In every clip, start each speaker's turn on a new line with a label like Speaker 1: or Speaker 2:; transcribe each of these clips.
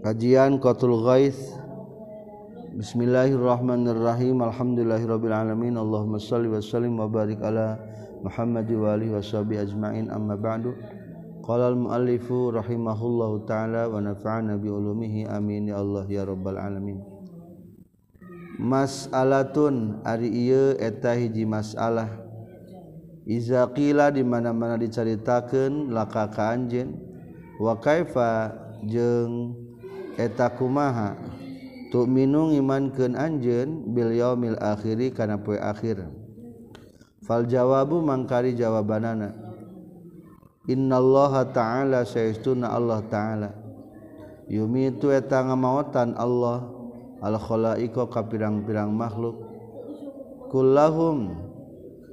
Speaker 1: Kajian Qatul Ghais. Bismillahirrahmanirrahim. Alhamdulillahirabbil alamin Allahumma shalli wa sallim wa barik ala Muhammad wa alihi washabi ajmain. Amma ba'du. Qala al muallifu rahimahullahu taala wa nafa'ana bi ulumihi. Amin. Ya Allah ya rabbal alamin. Mas'alatun. Ari ieu eta hiji masalah. Iza qila di mana-mana dicaritakeun laka ka anjeun. Wa kaifa jeung eta kumaha? Tu minung imankeun anjeun bil yaumil akhiri kana poe akhir. Fal jawabu mangkari jawabanana. Innallaha ta'ala saistuna Allah ta'ala. Yumitu eta ngamaotan Allah al khalaiqa ka pirang-pirang makhluk. Kullahum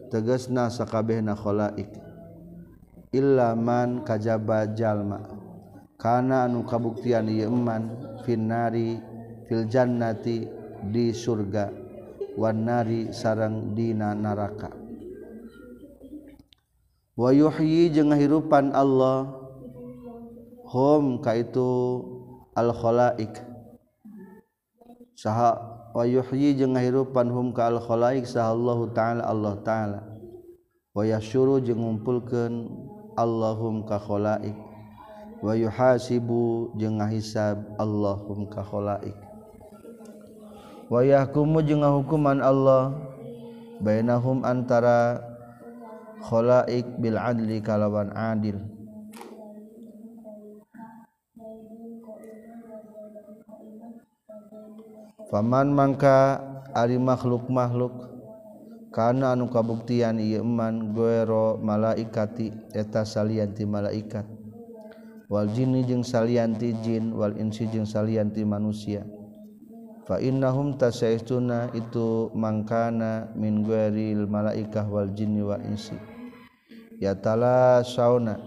Speaker 1: tegasna sakabehna khalaik illa man kajaba jalma. karena anu kabuktian Iman Finari Filjannati di surga. Wanari sarang Dina naraka. Wayuhyi jeung ngahirupan Allah hom ka itu al khalaik saha wayuhyi jeung ngahirupan hum ka al khalaik saha Allah taala Allah taala. Wayasyuru jeung ngumpulkeun Allahum ka khalaik. wayuhasibu jeung ngahisab Allahum ka khalaik. Wayahkumu jeung ngahukuman Allah bainahum antara khalaik bil adli kalawan adil. Faman mangka ari makhluk-makhluk kana anu kabuktian ieu iman guero malaikati eta salianti malaikat. Waljinni jeung salianti jin wal insi jeung salianti manusia. Fa innahum tasaistuna itu mangkana min ghairil malaikah wal jinni wal insi. Yatala sauna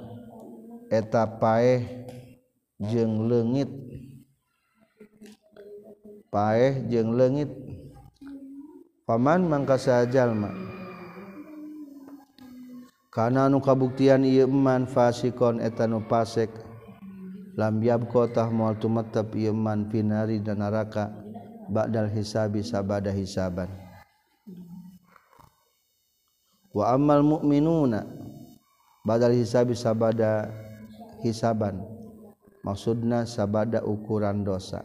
Speaker 1: eta paeh jeung leungit. Paeh jeung leungit. Paman mangka sajalma kana anu kabuktian ieu man fasikon eta nu fasik lambiab kota mual tumetep iman finari dan neraka ba'dal hisabi sabada hisaban. Wa ammal mu'minuna badal hisabi sabada hisaban. Maksudna sabada ukuran dosa.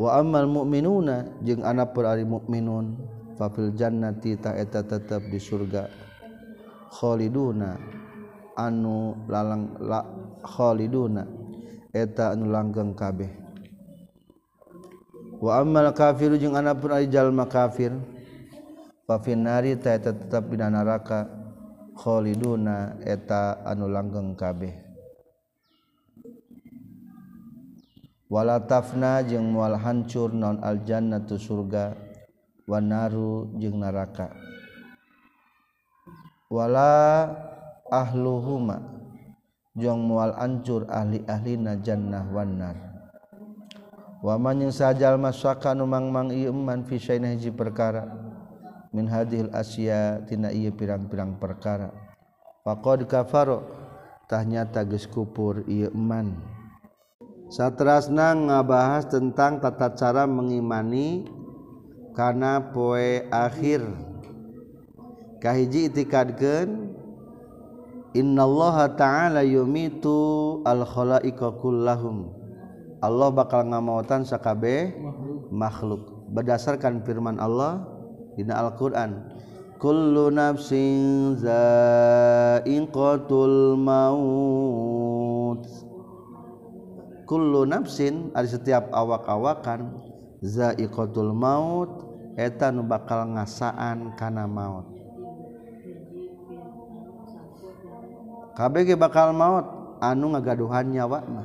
Speaker 1: Wa ammal mu'minuna jeung ana pur ari mukminun fa fil jannati ta eta tetep di surga khaliduna. anu lalang la khaliduna. Eta anu langgeng kabeh. Wa ammal kafiru jeung anapun ari jalma kafir fa finnari ta eta tetep dina neraka khaliduna eta anu langgeng kabeh. Wala tafna jeung moal hancur non al jannatu surga wa naru jeung neraka wala ahluhuma jong mual ancur ahli-ahli najannah wanar waman yang sajal masaka numang-mang iman fi hiji perkara min hadhil asya tina ieu pirang-pirang perkara. Faqad kafaro tah nyata geus kupur ieu satrasna ngabahas tentang tata cara mengimani kana poe akhir. Kahiji itikadkeun Innallaha ta'ala yumitu al-khalaiqa kullahum. Allah bakal ngamautan sakabeh makhluk. Berdasarkan firman Allah dina Al-Qur'an. Kullu nafsin za'iqatul maut. Kullu nafsin ada setiap awak-awakan za'iqatul maut eta nu bakal ngasaan kana maut. KBG bakal maut anu ngagaduhan nyawakna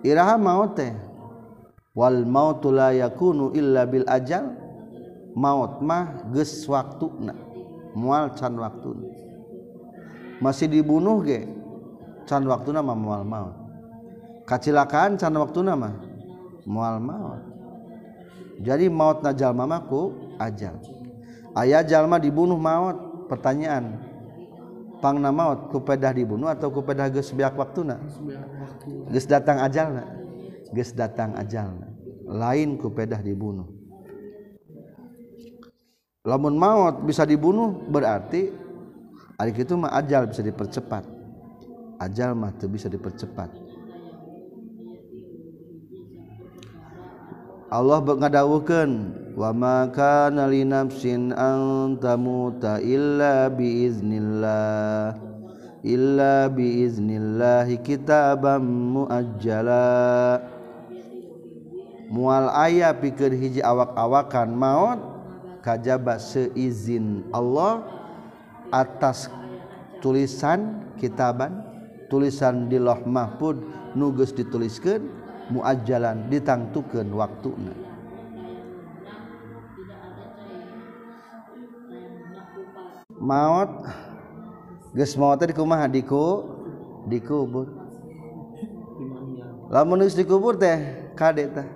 Speaker 1: Iraha maut teh wal mautu la yakunu illa bil ajal maut mah geus waktuna moal can waktuna. Masih dibunuh ge can waktuna mah moal maut. Kacilakaan can waktuna mah moal maut. Jadi maut najal mamaku ajal. Ayah jalma dibunuh maut pertanyaan pangna maut kupedah dibunuh atau kupedah geus beak waktuna? Geus datang ajalna? Geus datang ajalna. Lain kupedah dibunuh. Lamun maut bisa dibunuh berarti ari kitu mah ajal bisa dipercepat. Ajal mah teu bisa dipercepat. Allah ngadawukeun wama kana li nafsin an tamuta illa biiznillah illa biiznillahi kitaban muajjala. Mual aya pikir hiji awak-awakan maut kajaba seizin Allah atas tulisan kitaban tulisan di loh mahfud nugus dituliskan muajjalan ditangtukan waktunya. maut geus maut di kumaha diku dikubur. Lamun geus dikubur teh kade tah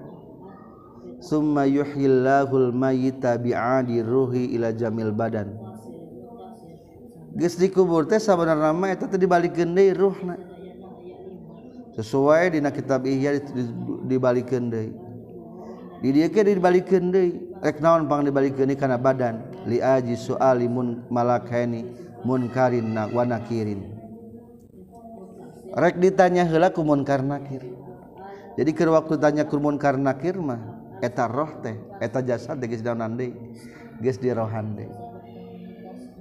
Speaker 1: summa yuhyillahul mayyita bi'adi ruhi ila jamil badan. Geus dikubur teh sabenerna mah eta teh dibalikeun deui ruhna. Sesuai dina kitab ihya dibalikeun deui. Di dieu ge dibalikeun deui. Rek naon pang dibalikeun kana badan. Li aji suali mun malakaini munkarin wa nakirin. Rek ditanya heula ku munkar nakir? Jadi keur waktu tanya ku munkar nakir mah eta roh teh eta jasad geus daonan deui geus dirohan deui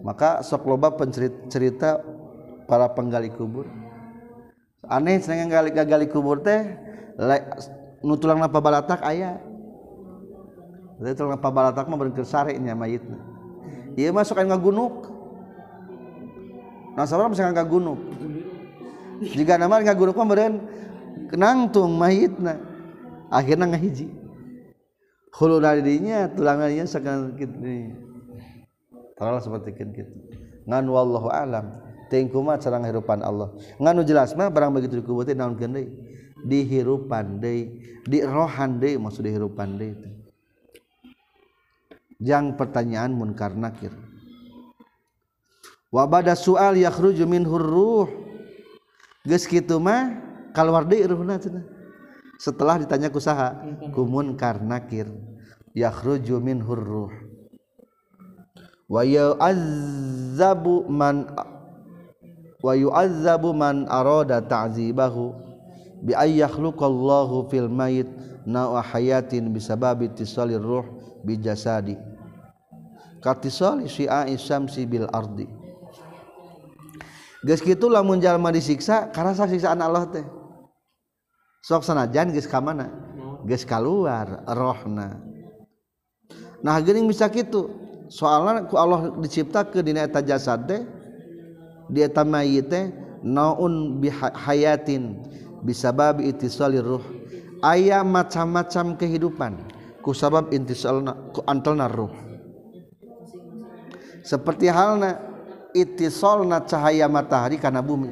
Speaker 1: maka sok loba pencerita para penggali kubur. Aneh gali kubur teh nutulang apa balatak ayah tulang apa balatak mah berengker sarenya mayitna iya masuk kan ngagunuk nah sabar bisa ngagunuk jika nama ngagunuk mah beren kenangtung mayitna akhirnya ngahiji hulu darinya tulangannya sekarang gitu seperti gitu ngan wallahu alam. Kumat sarang hirupan Allah. Nganu jelas mah barang begitu dikubuti naon deui? Dihirupan deui. Di rohan deui maksud dihirupan deui jang pertanyaan munkar nakir. Wa bada sual yakhruju minhu ruh. Geus kitu mah kaluar deui ruhna cenah. Setelah ditanya ku saha ku munkar nakir. Yakhruju minhu ruh. Wa yu'azzabu man wa yu'azzabu man arada ta'zibahu bi ayyakhluqallahu fil mayit na'a hayatin bisababi tisalir ruh bi jasadi katisali si Aisyam si bil ardi. Geus kitu lamun jalma disiksa karasa siksaan Allah teh. Sok sanajan geus ka mana? Geus kaluar rohna. Nah geuning bisa kitu. Soalna ku Allah diciptakeun dina eta jasad teh di eta mayit teh naun bihayatin bisabab itisali ruh. Aya macam-macam kehidupan ku sabab intisalna ku antalna ruh. seperti halna ittisalna cahaya matahari karena bumi.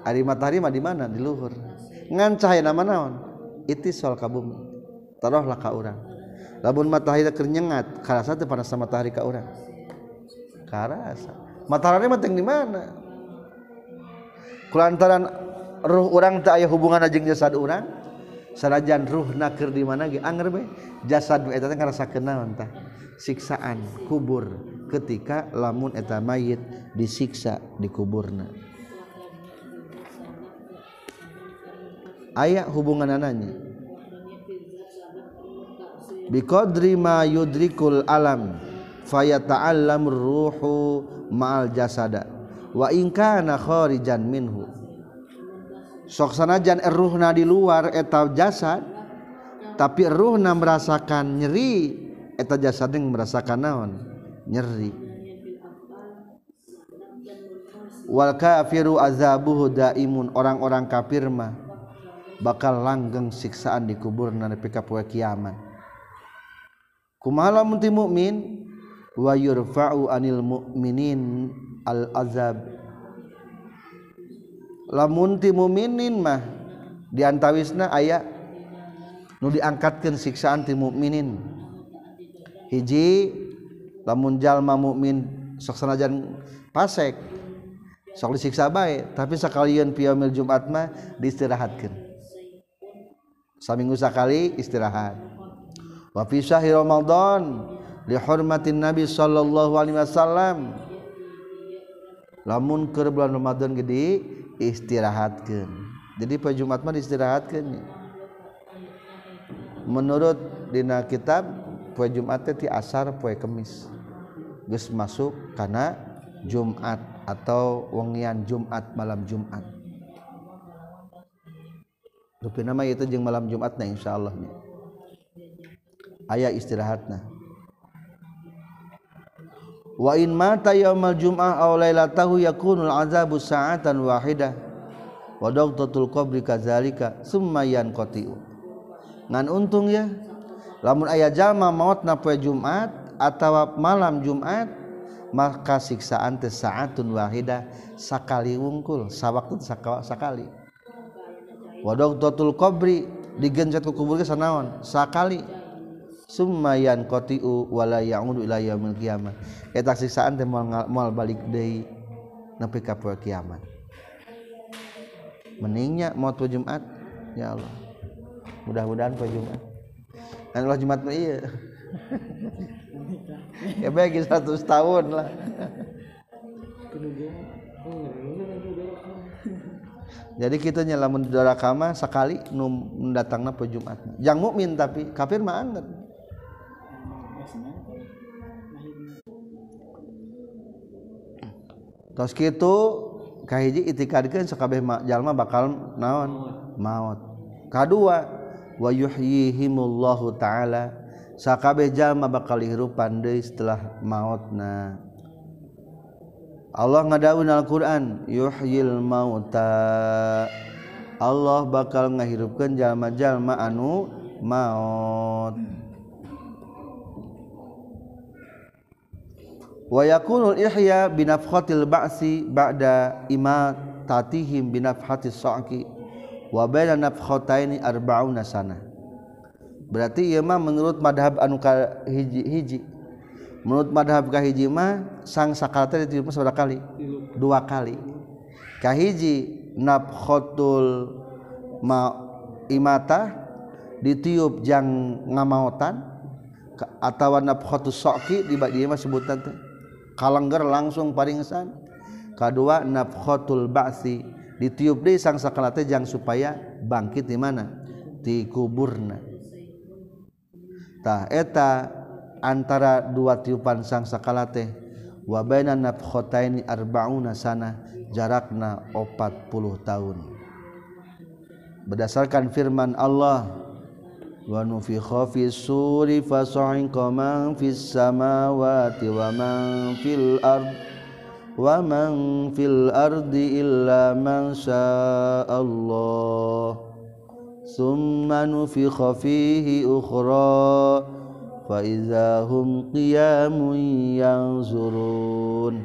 Speaker 1: Hari matahari mah di mana? Di luhur. Ngan cahaya nama naon? Ittisal ka bumi. Taruhlah ka urang. Lamun matahari kernyengat karasa teh panas matahari ka urang. Karasa. Matahari mah di mana? Kulantaran ruh orang tak ayah hubungan jeung jasad orang sanajan ruh nakir di mana ge? Anger be jasad eta teh ngarasa naon tah. siksaan kubur ketika lamun eta mayit disiksa di kuburna aya hubungan ananya biqadri ma yudrikul alam fayata'allam ruhu ma'al jasada wa in kana kharijan minhu. Sok sanajan ruhna di luar eta jasad tapi ruhna merasakan nyeri eta jasa deng merasakan naon? Nyeri. Wal kafiru azabuhu daimun. Orang-orang kafir mah bakal langgeng siksaan di kubur nan nepi ka poe kiamat. Kumaha lamun ti mukmin? Wa yurfa'u anil mu'minin al azab lamun ti mukminin mah diantawisna aya nu diangkatkeun siksaan ti mukminin. Hiji lamun jalma mukmin soksanajan pasek sok disiksa baik tapi sekalian piamil Jumat mah diistirahatkan saminggu sekali istirahat. Wa fi syahri ramadan li hurmatin nabi sallallahu alaihi wasallam. Lamun keur bulan Ramadan gede istirahatkeun. Jadi pada Jumat mah diistirahatkeun. Menurut dina kitab poe Jumat teh asar poe Kemis geus masuk karena Jumat atau wengian Jumat malam Jumat Rupi nama itu jeng malam Jumat nah insya Allah nih. Ayah istirahatna. Wa in mata yaumal jum'ah aw lailatahu yakunul azabu sa'atan wahidah. Wa daqtatul qabri kadzalika summa yanqati'u. Ngan untung ya. lamun aya jalma maut na poe Jumat atawa malam Jumat maka siksaan teh saatun wahidah sakali wungkul sawaktu sakali. Wadog dotul qabri digencet ku kubur sanaon sakali. Summayan qati'u wala yaudu ila yaumil qiyamah. Eta siksaan teh moal moal balik deui nepi ka poe kiamat. Meningnya mau tu Jumat ya Allah. Mudah-mudahan poe Jumat kan ulah Jumat mah iya ya baik 100 tahun lah jadi kita nyelamun dora kama sekali nu mendatangna pe Jumat. Jang mukmin tapi kafir mah anget. Tos kitu kahiji itikadkeun sakabeh jalma bakal naon? Maut. Kadua wa yuhyihimullahu taala. Sakabeh jalma bakal hirupan deui setelah mautna. Allah ngadaun Al-Qur'an yuhyil mauta. Allah bakal ngahirupkeun jalma-jalma anu maut. Wa yakunul ihya binafkhatil ba'si ba'da imatatihim binafhatis sa'ki wa baina nafkhataini arba'una sana. Berarti ieu mah menurut madhab anu ka hiji-hiji menurut madhab kahiji mah sang sakala ditiup sabaraha kali. Dua kali. Kahiji nafkhatul ma imata ditiup jang ngamaotan atau nafkhatus saqi di dieu mah sebutan teh. Kalengger langsung paringsan. Kedua nafkhatul ba'si ditiup deui sang sakala teh jang supaya bangkit di mana? Di kuburna. Tah eta antara dua tiupan sang sakala teh wa baina nafkhataini arbauna sana jarakna 40 tahun. Berdasarkan firman Allah wa nufikha fis suri fa sa'iqa man fis samawati wa man fil ardh waman fil ardi illa man Allah summa nufikha fihi ukhra fa idza hum qiyamun yanzurun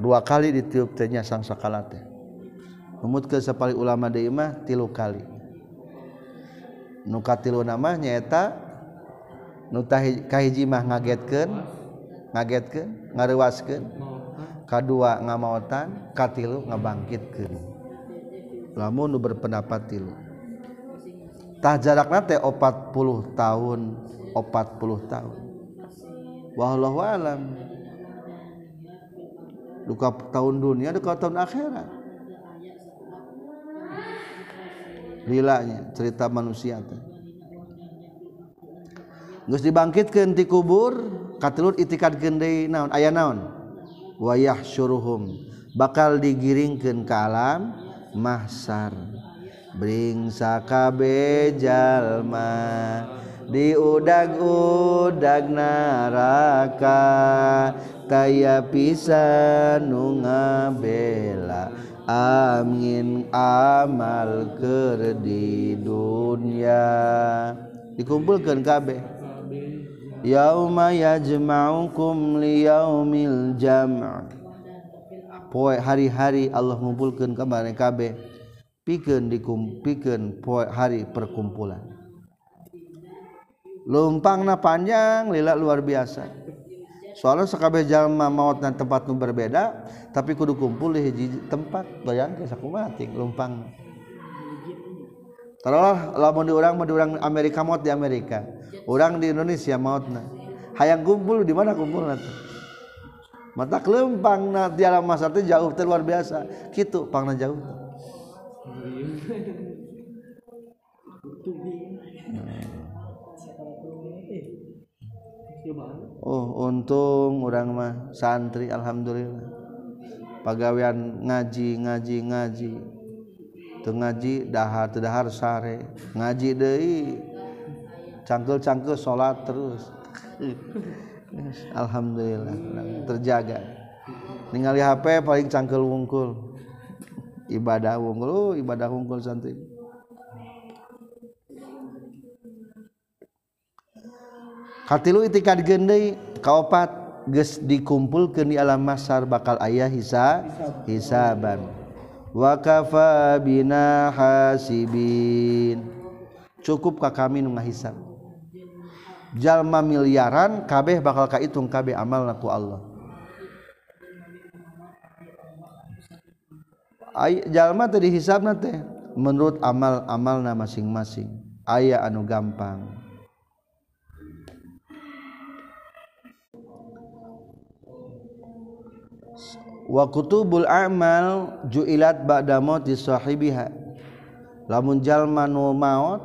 Speaker 1: dua kali ditiup tehnya sang sakala teh. Numutkeun sapali ulama deui mah tilu kali. Nu katilu nama nyaeta nu kahiji mah ngagetkeun ngagetkeun ngareuwaskeun kadua ngamaotan katilu ngabangkitkeun lamun berpendapat tilu. Tah jarakna teh 40 tahun 40 tahun. Wallahu alam. Duka tahun dunia duka tahun akhirat. Lilanya cerita manusia teh. Geus dibangkitkeun ti kubur katilur itikad deui naon aya naon? wayah suruhum bakal digiringkan ke alam mahsar. Bringsa kabe jalma di udag-udag naraka. Taya pisan nu ngabela amin amal ker di dunia dikumpulkan kabeh yauma yajma'ukum liyaumil jam' poe hari-hari Allah ngumpulkeun ka bani kabeh pikeun dikumpikeun poe hari perkumpulan. Lumpangna panjang lila luar biasa. Soalnya sakabeh jalma maut dan tempat nu berbeda tapi kudu kumpul di hiji tempat. Bayangkeun sakumaha ting lumpangna Taruhlah lamun di orang di orang Amerika maut di Amerika. Orang di Indonesia mautna hayang kumpul di mana kumpul nanti mata kelempang na di alam masa itu jauh luar biasa. Gitu pangna jauh. Oh untung orang mah santri alhamdulillah. Pagawean ngaji ngaji ngaji tuh ngaji dahar dahar sare. Ngaji deui cangkel-cangkel salat terus. Alhamdulillah terjaga. Ningali HP paling cangkel wungkul. Ibadah wungkul oh, ibadah wungkul santri. Hatilu itikad gendai kaopat ges dikumpulkan di alam masar bakal ayah hisa hisaban wakafa bina hasibin. Cukup ka kami nu ngahisab jalma miliaran kabeh bakal kaitung kabeh amalna ku Allah. Ay, jalma tadi hisabna teh menurut amal-amalna masing-masing. Aya anu gampang. wa kutubul a'mal ju'ilat ba'da mauti sahibiha. Lamun jalma nu maut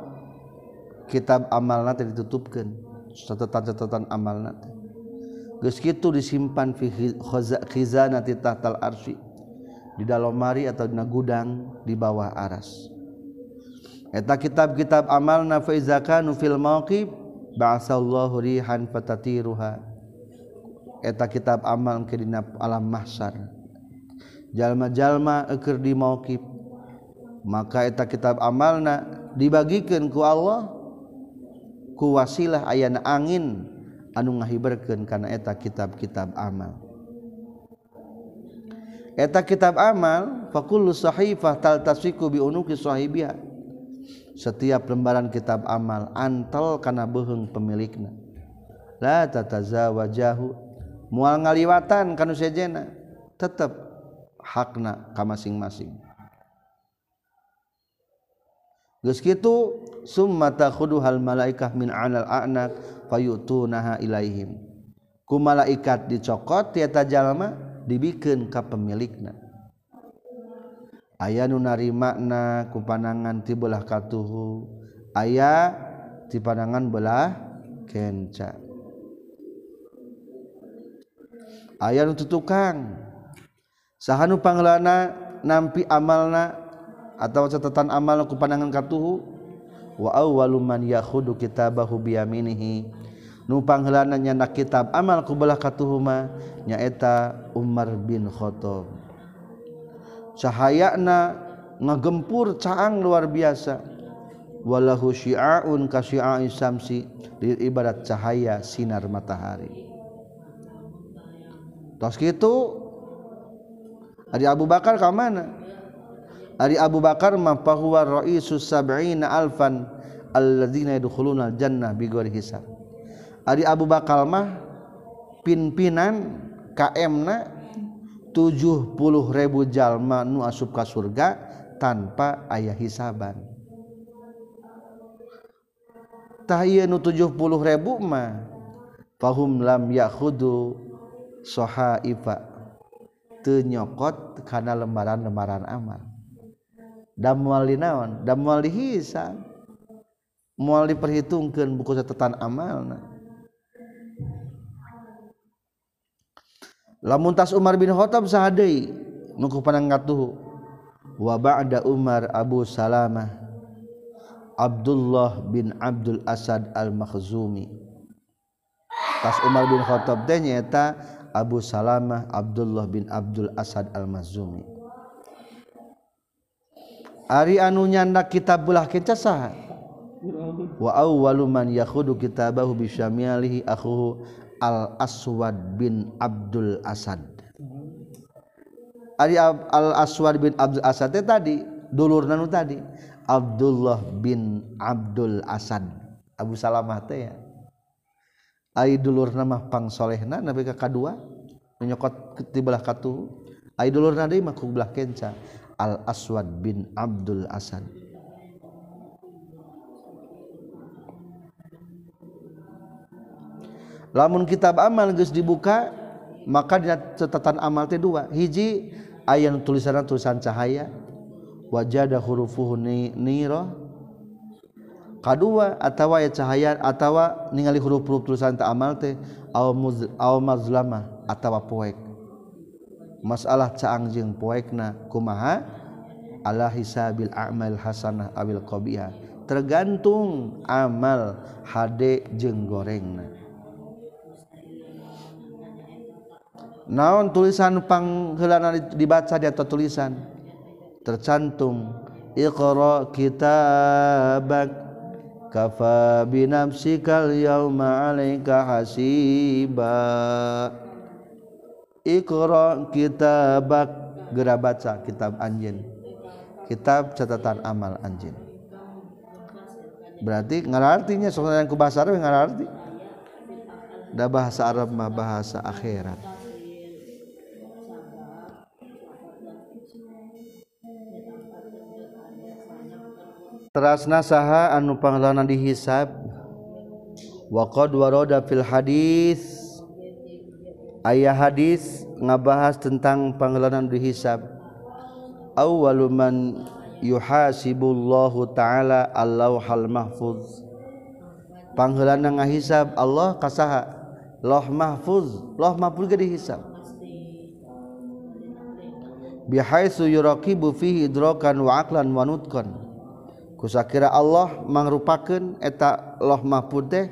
Speaker 1: kitab amalna teh ditutupkeun. Catatan-catatan amalna teh. Geus kitu disimpan fi khizanati tahtal arsy. Di dalam mari atau di gudang di bawah aras. Eta kitab-kitab amalna fa iza kanu fil mauqib ba'asallahu rihan fatatiruha. eta kitab amal ke dina alam mahsyar jalma-jalma eker di mauqif maka eta kitab amalna dibagikan ku Allah ku wasilah ayana angin anu ngahiberkeun kana eta kitab-kitab amal. Eta kitab amal fakullu sahifah taltasiku bi unuki sahibiha. Setiap lembaran kitab amal antel kana beuheung pemilikna. La tatazawajahu mual ngaliwatan kanu sejena tetep hakna ka masing-masing. Geus kitu summa takhuduhal malaikah min anal anak fayutunaha ilaihim. Ku malaikat dicokot eta jalma dibikeun ka pemilikna. Aya nu narimakna ku panangan ti belah katuhu aya ti panangan belah kenca. aya nu tutukang. Sahanu panglana nampi amalna atau catatan amal ku pandangan katuhu. Wa awwalu man yakhudu kitabahu biyaminihi. Nu pangelana nyana kitab amal ku belah katuhu ma nyaeta Umar bin Khattab. Cahayana ngagempur caang luar biasa. Walahu syi'aun ka syi'a'i samsi ibarat cahaya sinar matahari. tos gitu Ari Abu Bakar ka mana? Ari Abu Bakar mah fahuwa raisus sab'ina alfan alladzina yadkhuluna aljannah bighairi hisab. Ari Abu Bakar mah pimpinan KM-na 70 ribu jalma nu asup ka surga tanpa ayah hisaban. Tah ieu nu 70 ribu mah fahum lam yakhudu soha ipa tenyokot karena lembaran lembaran amal. Dan mual naon? Dan mual dihisab mual diperhitungkan buku catatan amal lamun tas Umar bin Khattab sahadei nuku panangkat tuh wa ba'da Umar Abu Salamah Abdullah bin Abdul Asad al-Makhzumi. Tas Umar bin Khattab teh nyata Abu Salamah Abdullah bin Abdul Asad Al-Mazumi. Ari anu nyanda kitabullah kita sah? Wa awwalu man yakhudu kitabahu bi syamialihi akhuhu Al Aswad bin Abdul Asad. Ari Al Aswad bin Abdul Asad teh tadi dulur nanu tadi Abdullah bin Abdul Asad. Abu Salamah teh ya. ay dulur nama pang solehna nabi ka kadua menyokot belah katu ay dulur nadi maku belah kenca al aswad bin abdul asad. Lamun kitab amal geus dibuka maka dina catatan amal teh dua. Hiji aya tulisan tulisan cahaya. Wajada hurufuhu niro kedua atawa ya cahayaan atawa ningali huruf-huruf tulisan tak amal teh aw muz aw mazlama atawa poek. Masalah caang jeung poekna kumaha? Ala hisabil a'mal hasanah awil qabiha. Tergantung amal hade jeung gorengna. Naon tulisan panghelana dibaca di atas tulisan? Tercantum iqra kitabak kafa binafsikal yauma alaika hasiba. Iqra kitabak. Gera baca kitab anjeun kitab catatan amal anjeun berarti ngarartinya soalnya ku bahasa Arab ngararti da bahasa Arab mah bahasa akhirat terasna saha anu panglana dihisab. Waqad waroda fil hadis. Ayah hadis ngabahas tentang panglanan dihisab. Awwaluman yuhasibullahu ta'ala allahal mahfuz. Panglana ngahisab Allah kasaha loh mahfuz loh mahfuz ke dihisab. Bihaisu yuraqibu fihi idrakan wa aqlan wa nutqan. Kusakira Allah mangrupakeun eta loh mahfud teh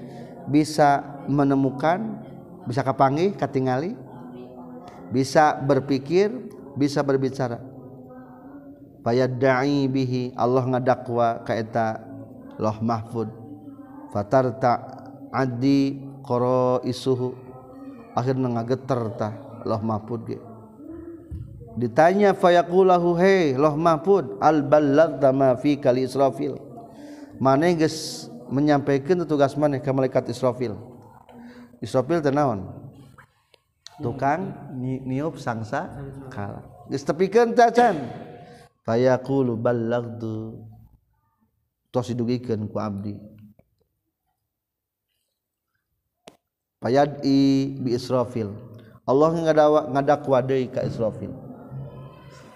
Speaker 1: bisa menemukan bisa kapanggih katingali bisa berpikir bisa berbicara. Fayadda'i bihi Allah ngadakwa ka eta loh mahfud fatarta addi qara isuhu akhirna ngageter tah loh mahfud ge ditanya fayaqulahu he loh mahfud al ballagta ma fi kali israfil? Mana geus menyampaikan tugas mana ke malaikat israfil? Israfil teh naon? Tukang niup sangsa kala. Geus tepikeun teh can fayaqulu ballagtu. Tos didugikeun ku abdi. Fayad'i bi israfil. Allah ngadakwa deui ka israfil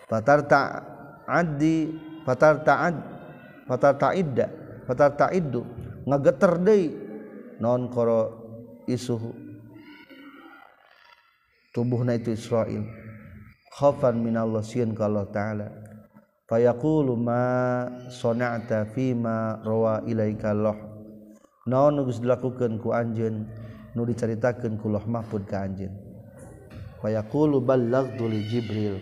Speaker 1: fatarta addi fatarta ad fatarta idda fatarta iddu. Ngageter deui non koro isuhu tubuhna itu Israel khaufan minallah sieun ka Allah taala. Fayaqulu ma sana'ta fima rawa ilaika Allah naon geus dilakukeun ku anjeun nu dicaritakeun ku Allah mahfud ka anjeun. Fayaqulu ballaghtu li jibril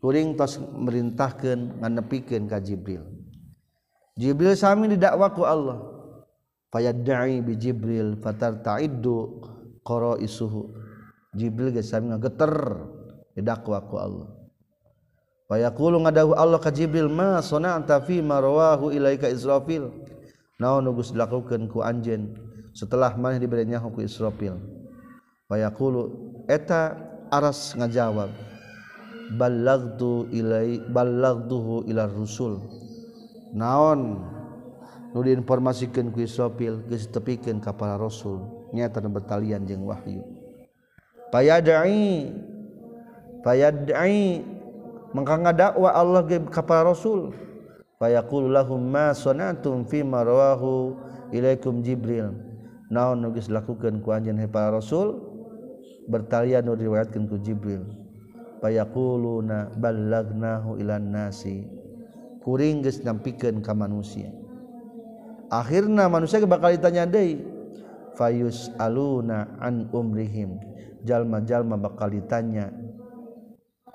Speaker 1: kuring tos merintahkan nganepikan ka Jibril. Jibril sami didakwaku Allah. Fayadda'i bi Jibril qara isuhu Jibril ge sami ngageter didakwaku Allah. Fayaqulu ngadahu Allah ka Jibril ma sana'ta fi ma rawahu ilaika Israfil? Naon nu geus dilakukeun ku anjeun setelah maneh diberi nyaho ku Israfil. Fayaqulu eta aras ngajawab balagtu ilai balagtuhu ila rusul. Naon? Nu diinformasikeun ku Israfil geus tepikeun ka para rasul. Nyata bertalian jeung wahyu. Payadai payadai mangka ngadakwa Allah ge ka para rasul. Fayaqulu lahum ma sanatum fi marwahu ilaikum jibril. Naon nu geus lakukeun ku anjeun para rasul? Bertalian nu diriwayatkeun ku jibril payaquluna ballagnahu ilan nasi. Kuring geus nyampikeun ka manusia. Akhirna manusia bakal ditanya deui fayus aluna an umrihim. Jalma-jalma bakal ditanya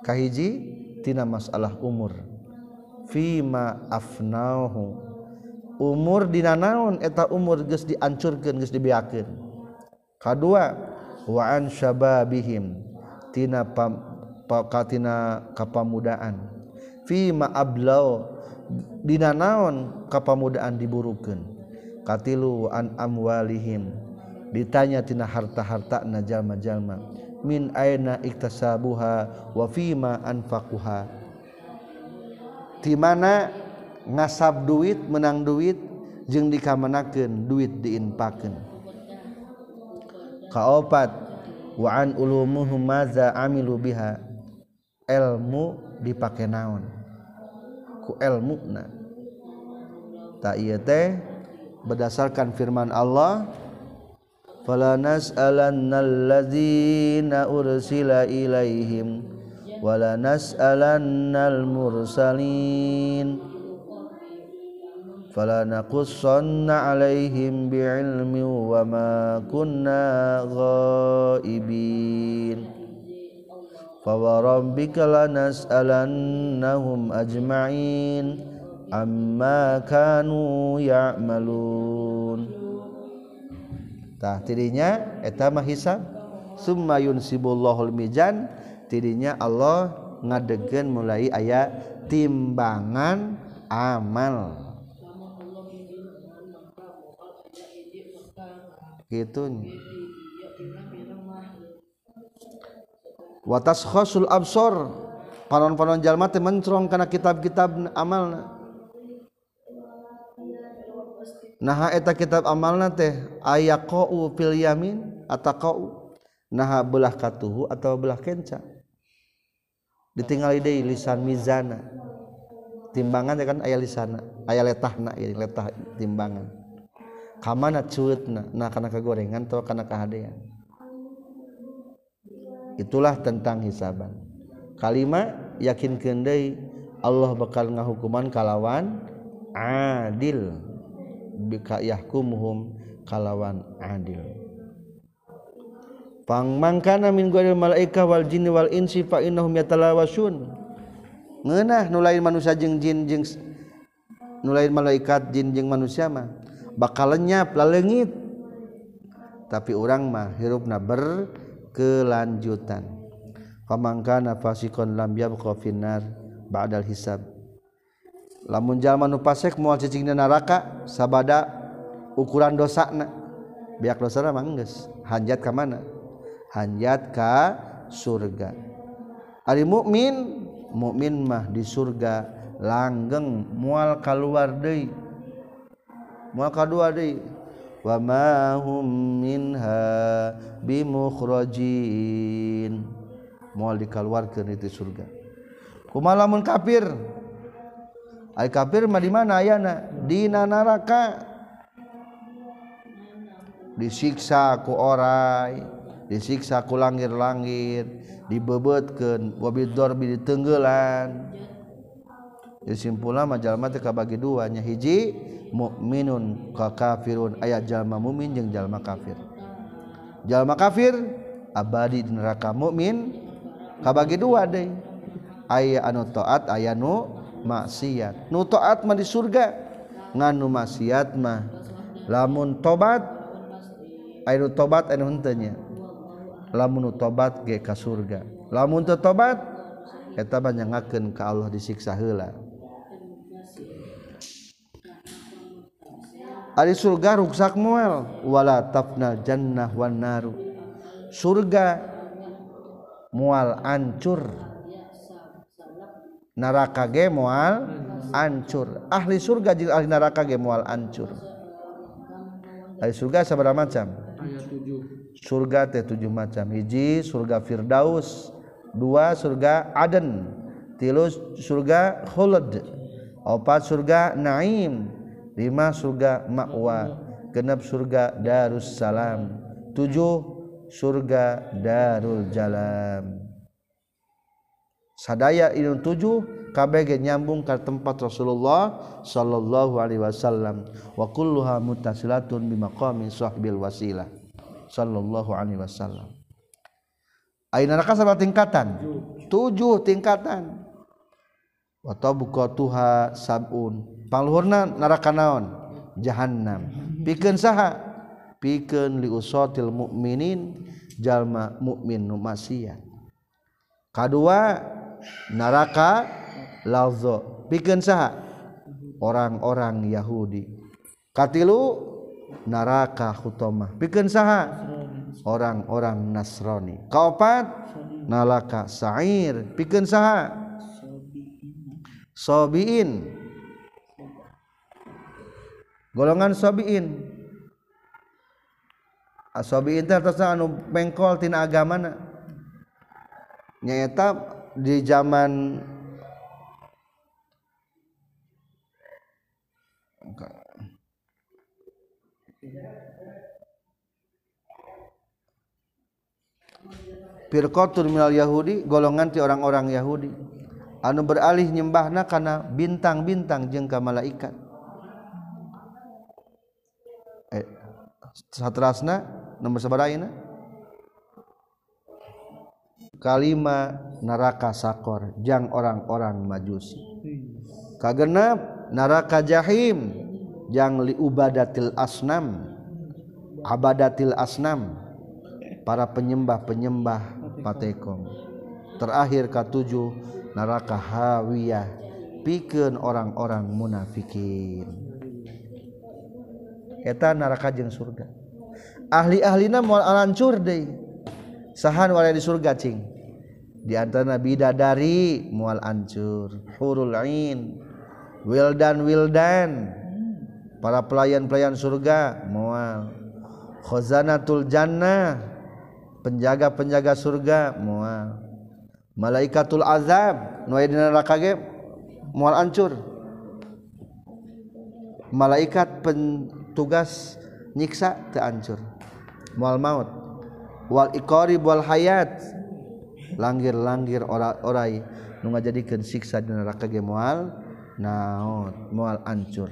Speaker 1: kahiji tina masalah umur. Fima afnahu. Umur dina naon eta umur geus diancurkeun geus dibiakeun? Kadua wa an syababihim. Tina pam katina kapamudaan. Fima ablau dina naon kapamudaan diburukeun? Katilu an amwalihim. Ditanya tina harta-harta na jalma-jalma. Min aina iktasabuha wa fima anfaquha. Di mana ngasab duit menang duit jeung dikamanakeun duit diinpakeun kaopat wa an ulumuhum maza amilu biha. Ilmu dipake naon? Ku ilmu na tak iya teh berdasarkan firman Allah fala nas'alannal ladzina ursila ilaihim wala nas'alannal mursalin. Fala naqussanna alaihim bi'ilmi wa ma kunna ghaibin فوربك لنسألنهم أجمعين amma kanu ya'malun tah tidinya eta mahisab. summa yunsibullahul mijan. Tidinya Allah ngadegen mulai aya timbangan amal. Gitu. watas khosul absor. Panon-panon jalma teh mencrong kana kitab-kitab amalna. Nah eta kitab amalna teh ayaqau fil yamin ataqau. Nah belah katuhu atau belah kenca. Ditinggali deui lisan mizana. Timbangan ya kan aya lisana aya letahna ieu letah timbangan. Kamana cueutna nah kana kagorengan tah kana kahadean? itulah tentang hisaban. Kalima yakin kendai Allah bakal ngahukuman kalawan adil. Bika yahkumuhum kalawan adil. Pang mangkana min ghairil malaika wal jinni wal insi fa innahum yatalawasun ngeunah nu lain manusia jeung jin jeung nu lain malaikat jin jeung manusia mah bakal lenyap lalengit. Tapi orang mah hirupna ber berkelanjutan pamangkana fasikon lam yabqa finnar ba'dal hisab. Lamun jalma nu pasek moal cicing neraka sabada ukuran dosana. Biak dosana mah geus hanjat ka mana? Hanjat ka surga. Ari mukmin mukmin mah di surga langgeng moal kaluar deui. Moal kadua deui wamahum minha bimukhrajin moal dikaluarkeun itu surga. Kumaha lamun kafir. Ai kafir mah di mana? Ayana dina neraka disiksa ku orai disiksa ku langit-langit dibebetkeun wa bidorbi ditenggelan simpula majalma kabagi bagi duanya hiji mukminun ka kafirun. Ayat jalma mumin jeung jalma kafir. Jalma kafir abadi di neraka mukmin kabagi dua deh ayat anu taat aya nu maksiat. Nu taat mah di surga nganu maksiat mah. Lamun tobat aya nu tobat anu hentenya lamun nu tobat ge ka surga. Lamun teu tobat eta banyangakeun ka Allah disiksa heula. Ari surga ruksak moel wala tafnal jannah wan naru. Surga mual ancur. Naraka ge moal ancur. Ahli surga jeung ahli neraka ge moal ancur. Ahli surga sabaraha macam? Surga teh tujuh macam. Hiji surga firdaus. Dua surga aden. Tilu surga khuld opat surga naim lima surga ma'wa genep surga darussalam tujuh surga darul jalam. Sadaya ilmu tujuh KBG nyambung ke tempat Rasulullah Shallallahu Alaihi Wasallam. Wa kulluha mutasilatun bimaqami sahbil wasilah Shallallahu Alaihi Wasallam. Aina neraka sama tingkatan? Tujuh. Tingkatan. Atau buka tuha sabun pangluhurna neraka naon? Jahannam. Pikeun saha? Pikeun li usatil mukminin jalma mukmin nu maksiat. Kadua naraka lazo bikin sah orang-orang Yahudi. Katilu naraka hutomah pikeun saha? Orang-orang Nasrani. Kaopat? Nalaka sa'ir. Pikeun saha? Sobiin golongan sobiin. Asobiin teh atasna anu pengkol tina agamana. Nyaeta di zaman firqatun minal yahudi golongan ti orang-orang Yahudi. Anu beralih nyembahna kana bintang-bintang jeung ka malaikat satrasna nomor sabaraina kalima neraka sakor jang orang-orang majusi. Kagenap neraka jahim jang liubadatil asnam abadatil asnam para penyembah-penyembah patekong. Terakhir ketujuh neraka hawiyah pikeun orang-orang munafikin. Eta neraka jeung surga. Ahli-ahlina moal alancur deui. Sahan wala di surga cing. Di antara bidadari moal ancur. Hurul ain. Wildan wildan. Para pelayan-pelayan surga moal. Khazanatul jannah. Penjaga-penjaga surga moal. Malaikatul azab. Nu aya neraka ge moal ancur. Malaikat tugas nyiksa teancur mual maut. Wal iqari wal hayat. Langgir-langgir ora-orai nu ngajadikeun siksa di neraka ge moal naot moal ancur.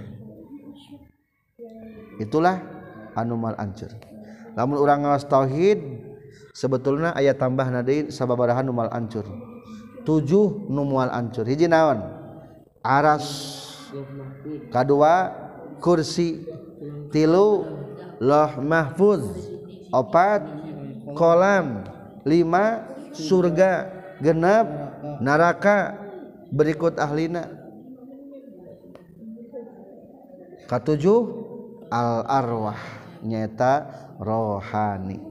Speaker 1: Itulah anu moal ancur. Lamun urang ngawas tauhid sebetulna aya tambah nadein sababaraha nu moal ancur. Tujuh nu moal ancur. Hiji naon? Aras. Kadua kursi. Tilu loh mahfuz opat kolam lima surga genap neraka berikut ahlina. Katujuh al arwah nyata rohani.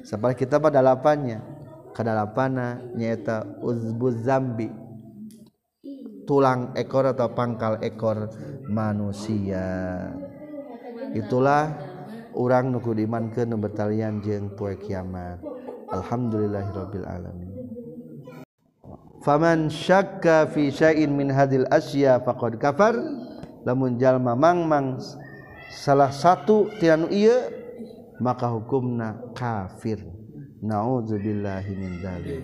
Speaker 1: Seperti kita pada dalapannya kedalapana nyata uzbuz zambi. Tulang ekor atau pangkal ekor manusia itulah orang nuku diman ke nubertalian jeng poe kiamat. Alhamdulillahirabbil alamin. Faman syakka fi syai'in min hadil asya faqad kafar. Lamun jalma mangmang salah satu tiranu ieu maka hukumna kafir. Naudzubillahi min dzalik